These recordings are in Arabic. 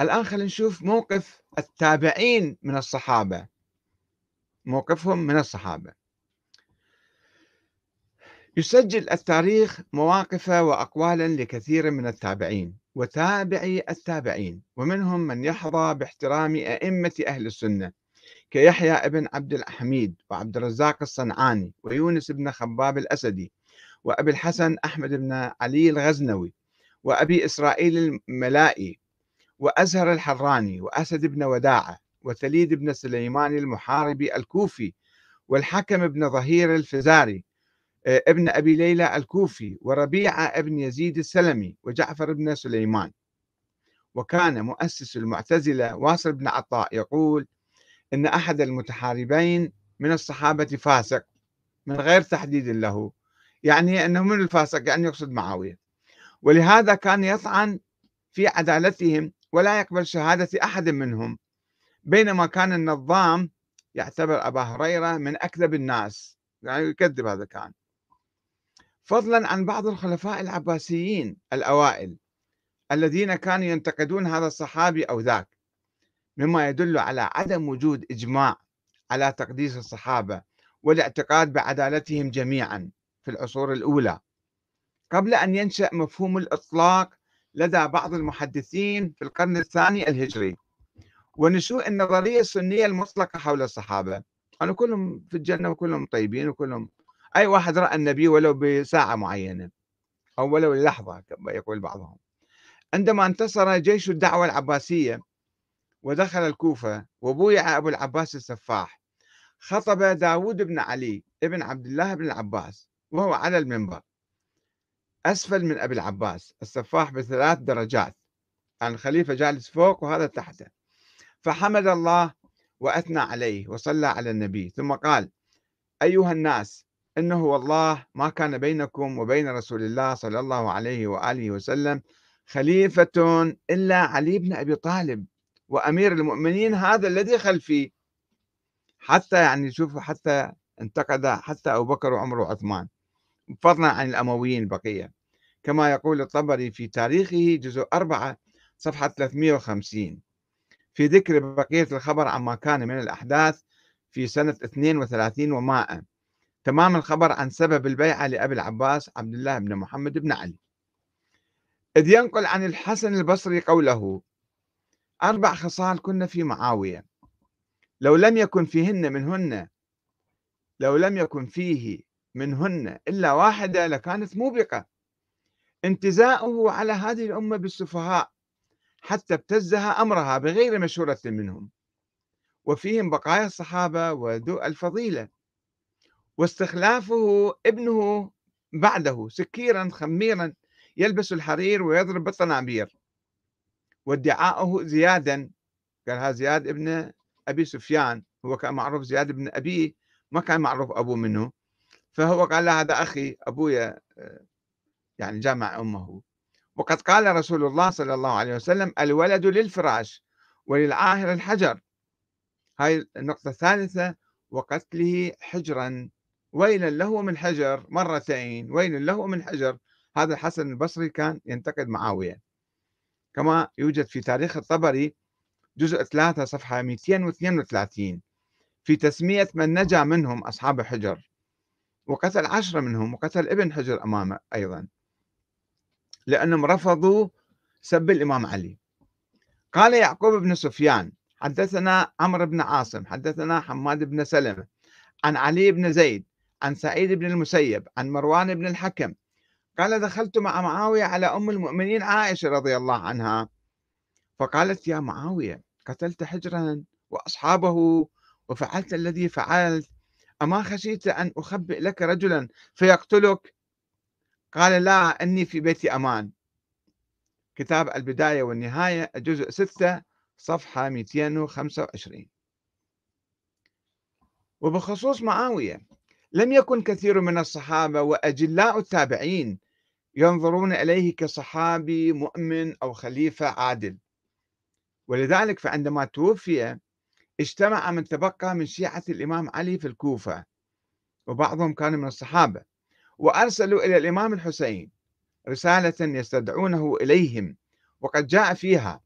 الآن خلينا نشوف موقف التابعين من الصحابة. موقفهم من الصحابة. يسجل التاريخ مواقف وأقوالا لكثير من التابعين وتابعي التابعين ومنهم من يحظى باحترام أئمة أهل السنة كيحيى ابن عبد الحميد وعبد الرزاق الصنعاني ويونس بن خباب الأسدي وأبي الحسن أحمد بن علي الغزنوي وأبي إسرائيل الملائي وأزهر الحراني وأسد بن وداعة وتليد بن سليمان المحاربي الكوفي والحكم بن ظهير الفزاري آه، ابن أبي ليلى الكوفي وربيعة ابن يزيد السلمي وجعفر بن سليمان. وكان مؤسس المعتزلة واصل بن عطاء يقول إن أحد المتحاربين من الصحابة فاسق من غير تحديد له يعني أنه من الفاسق يعني يقصد معاوية. ولهذا كان يطعن في عدالتهم ولا يقبل شهادة أحد منهم بينما كان النظام يعتبر أبا هريرة من أكذب الناس يعني يكذب هذا كان. فضلا عن بعض الخلفاء العباسيين الأوائل الذين كانوا ينتقدون هذا الصحابي أو ذاك مما يدل على عدم وجود إجماع على تقديس الصحابة والاعتقاد بعدالتهم جميعا في العصور الأولى. قبل أن ينشأ مفهوم الإطلاق لدى بعض المحدثين في القرن الثاني الهجري. ونشوء النظرية السنية المطلقة حول الصحابة. أنا كلهم في الجنة وكلهم طيبين وكلهم. أي واحد رأى النبي ولو بساعة معينة أو ولو لحظة كما يقول بعضهم. عندما انتصر جيش الدعوة العباسية ودخل الكوفة وبويع أبو العباس السفاح خطب داود بن علي ابن عبد الله بن العباس وهو على المنبر. أسفل من أبي العباس السفاح بثلاث درجات الخليفة جالس فوق وهذا تحته. فحمد الله وأثنى عليه وصلى على النبي ثم قال أيها الناس إنه والله ما كان بينكم وبين رسول الله صلى الله عليه وآله وسلم خليفة إلا علي بن أبي طالب وأمير المؤمنين هذا الذي خلفي. حتى يعني شوفوا حتى انتقد حتى أبو بكر وعمر وعثمان. فضلا عن الأمويين البقية. كما يقول الطبري في تاريخه جزء أربعة صفحة 350 في ذكر بقية الخبر عما كان من الأحداث في سنة 32 ومائة تمام الخبر عن سبب البيعة لأبي العباس عبد الله بن محمد بن علي. إذ ينقل عن الحسن البصري قوله أربع خصال كنا في معاوية. لو لم يكن فيهن منهن لو لم يكن فيه منهن إلا واحدة لكانت موبقة. انتزاؤه على هذه الأمة بالسفهاء حتى ابتزها أمرها بغير مشورة منهم. وفيهم بقايا الصحابة وذو الفضيلة. واستخلافه ابنه بعده سكيرا خميرا يلبس الحرير ويضرب بالطنابير. وادعاؤه زيادا قال هذا زياد ابن أبي سفيان هو كان معروف زياد ابن أبيه ما كان معروف أبوه منه. فهو قال هذا أخي أبويا يعني جامع أمه. وقد قال رسول الله صلى الله عليه وسلم الولد للفراش وللعاهر الحجر. هاي النقطة الثالثة وقتله حجرا. ويلا له من حجر مرتين ويل له من حجر. هذا الحسن البصري كان ينتقد معاوية. كما يوجد في تاريخ الطبري جزء 3 صفحة 232 في تسمية من نجا منهم أصحاب حجر وقتل عشرة منهم وقتل ابن حجر أمامه أيضا. لأنهم رفضوا سب الإمام علي. قال يعقوب بن سفيان حدثنا عمرو بن عاصم حدثنا حماد بن سلمة عن علي بن زيد عن سعيد بن المسيب عن مروان بن الحكم. قال دخلت مع معاوية على أم المؤمنين عائشة رضي الله عنها. فقالت يا معاوية قتلت حجرا وأصحابه وفعلت الذي فعلت. أما خشيت أن أخبئ لك رجلا فيقتلك قال لا أني في بيت أمان. كتاب البداية والنهاية الجزء 6 صفحة 225 وبخصوص معاوية لم يكن كثير من الصحابة وأجلاء التابعين ينظرون إليه كصحابي مؤمن أو خليفة عادل. ولذلك فعندما توفي اجتمع من تبقى من شيعة الإمام علي في الكوفة وبعضهم كان من الصحابة. وأرسلوا إلى الإمام الحسين رسالة يستدعونه إليهم وقد جاء فيها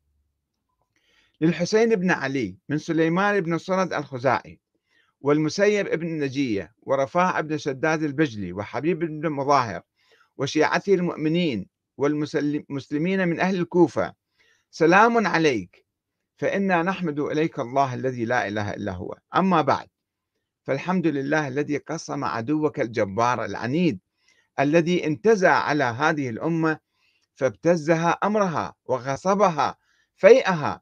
للحسين بن علي من سليمان بن صرد الخزاعي والمسيب بن نجية ورفاع بن شداد البجلي وحبيب بن مظاهر وشيعته المؤمنين والمسلمين من أهل الكوفة سلام عليك فإنا نحمد إليك الله الذي لا إله إلا هو. أما بعد فالحمد لله الذي قصم عدوك الجبار العنيد الذي انتزع على هذه الأمة فابتزها أمرها وغصبها فيئها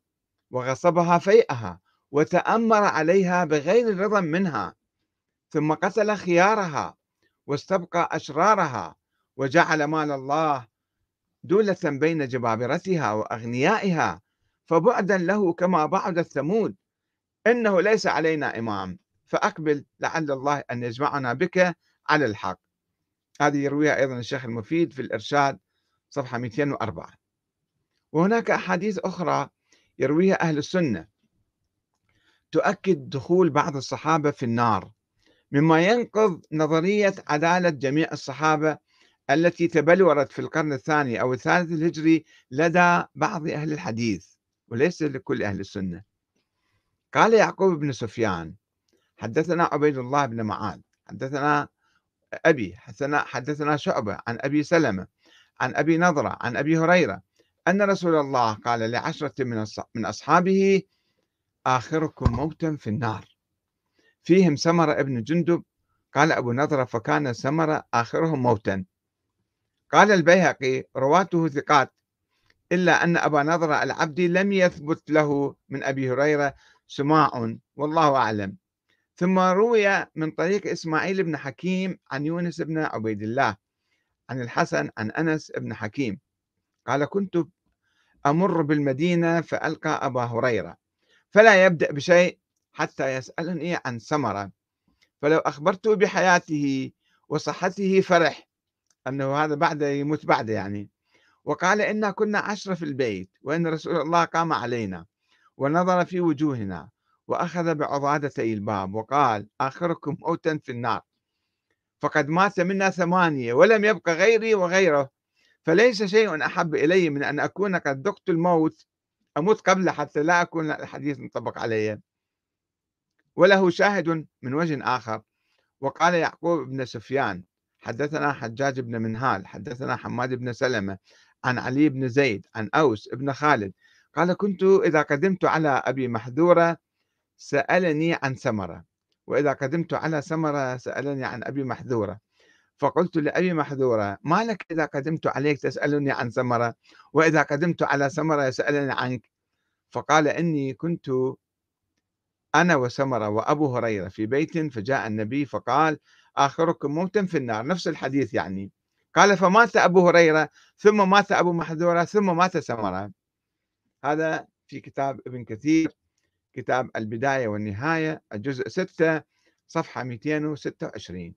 وغصبها فيئها وتأمر عليها بغير رضا منها ثم قتل خيارها واستبقى أشرارها وجعل مال الله دولة بين جبابرتها وأغنيائها فبعدا له كما بعد الثمود إنه ليس علينا إمام. فأقبل لعل الله أن يجمعنا بك على الحق. هذه يرويها أيضا الشيخ المفيد في الإرشاد صفحة 204 وهناك أحاديث أخرى يرويها أهل السنة. تؤكد دخول بعض الصحابة في النار مما ينقض نظرية عدالة جميع الصحابة التي تبلورت في القرن الثاني أو الثالث الهجري لدى بعض أهل الحديث وليس لكل أهل السنة. قال يعقوب بن سفيان حدثنا عبيد الله بن معاذ حدثنا أبي حدثنا, حدثنا شعبة عن أبي سلمة عن أبي نضرة عن أبي هريرة أن رسول الله قال لعشرة من من أصحابه آخركم موتا في النار. فيهم سمرة ابن جندب قال أبو نضرة فكان سمرة آخرهم موتا. قال البيهقي رواته ثقات إلا أن أبا نضرة العبدي لم يثبت له من أبي هريرة سماع والله أعلم. ثم روي من طريق إسماعيل بن حكيم عن يونس بن عبيد الله عن الحسن عن أنس بن حكيم. قال كنت أمر بالمدينة فألقى أبا هريرة فلا يبدأ بشيء حتى يسألني عن سمرة فلو أخبرته بحياته وصحته فرح. أنه هذا بعد يموت بعد يعني. وقال إنا كنا عشرة في البيت وإن رسول الله قام علينا ونظر في وجوهنا وأخذ بعضادتي إلباب وقال آخركم موتا في النار. فقد مات منا ثمانية ولم يبق غيري وغيره. فليس شيء أحب إلي من أن أكون قد ذقت الموت أموت قبل حتى لا أكون الحديث مطبق علي. وله شاهد من وجه آخر. وقال يعقوب بن سفيان حدثنا حجاج بن منهال حدثنا حماد بن سلمة عن علي بن زيد عن أوس بن خالد. قال كنت إذا قدمت على أبي محذورة سألني عن سمرة وإذا قدمت على سمرة سألني عن أبي محذورة. فقلت لأبي محذورة ما لك إذا قدمت عليك تسألني عن سمرة وإذا قدمت على سمرة يسألني عنك. فقال إني كنت أنا وسمرة وأبو هريرة في بيت فجاء النبي فقال آخركم موتا في النار. نفس الحديث يعني. قال فمات أبو هريرة ثم مات أبو محذورة ثم مات سمرة هذا في كتاب ابن كثير. كتاب البداية والنهاية الجزء 6 صفحة 226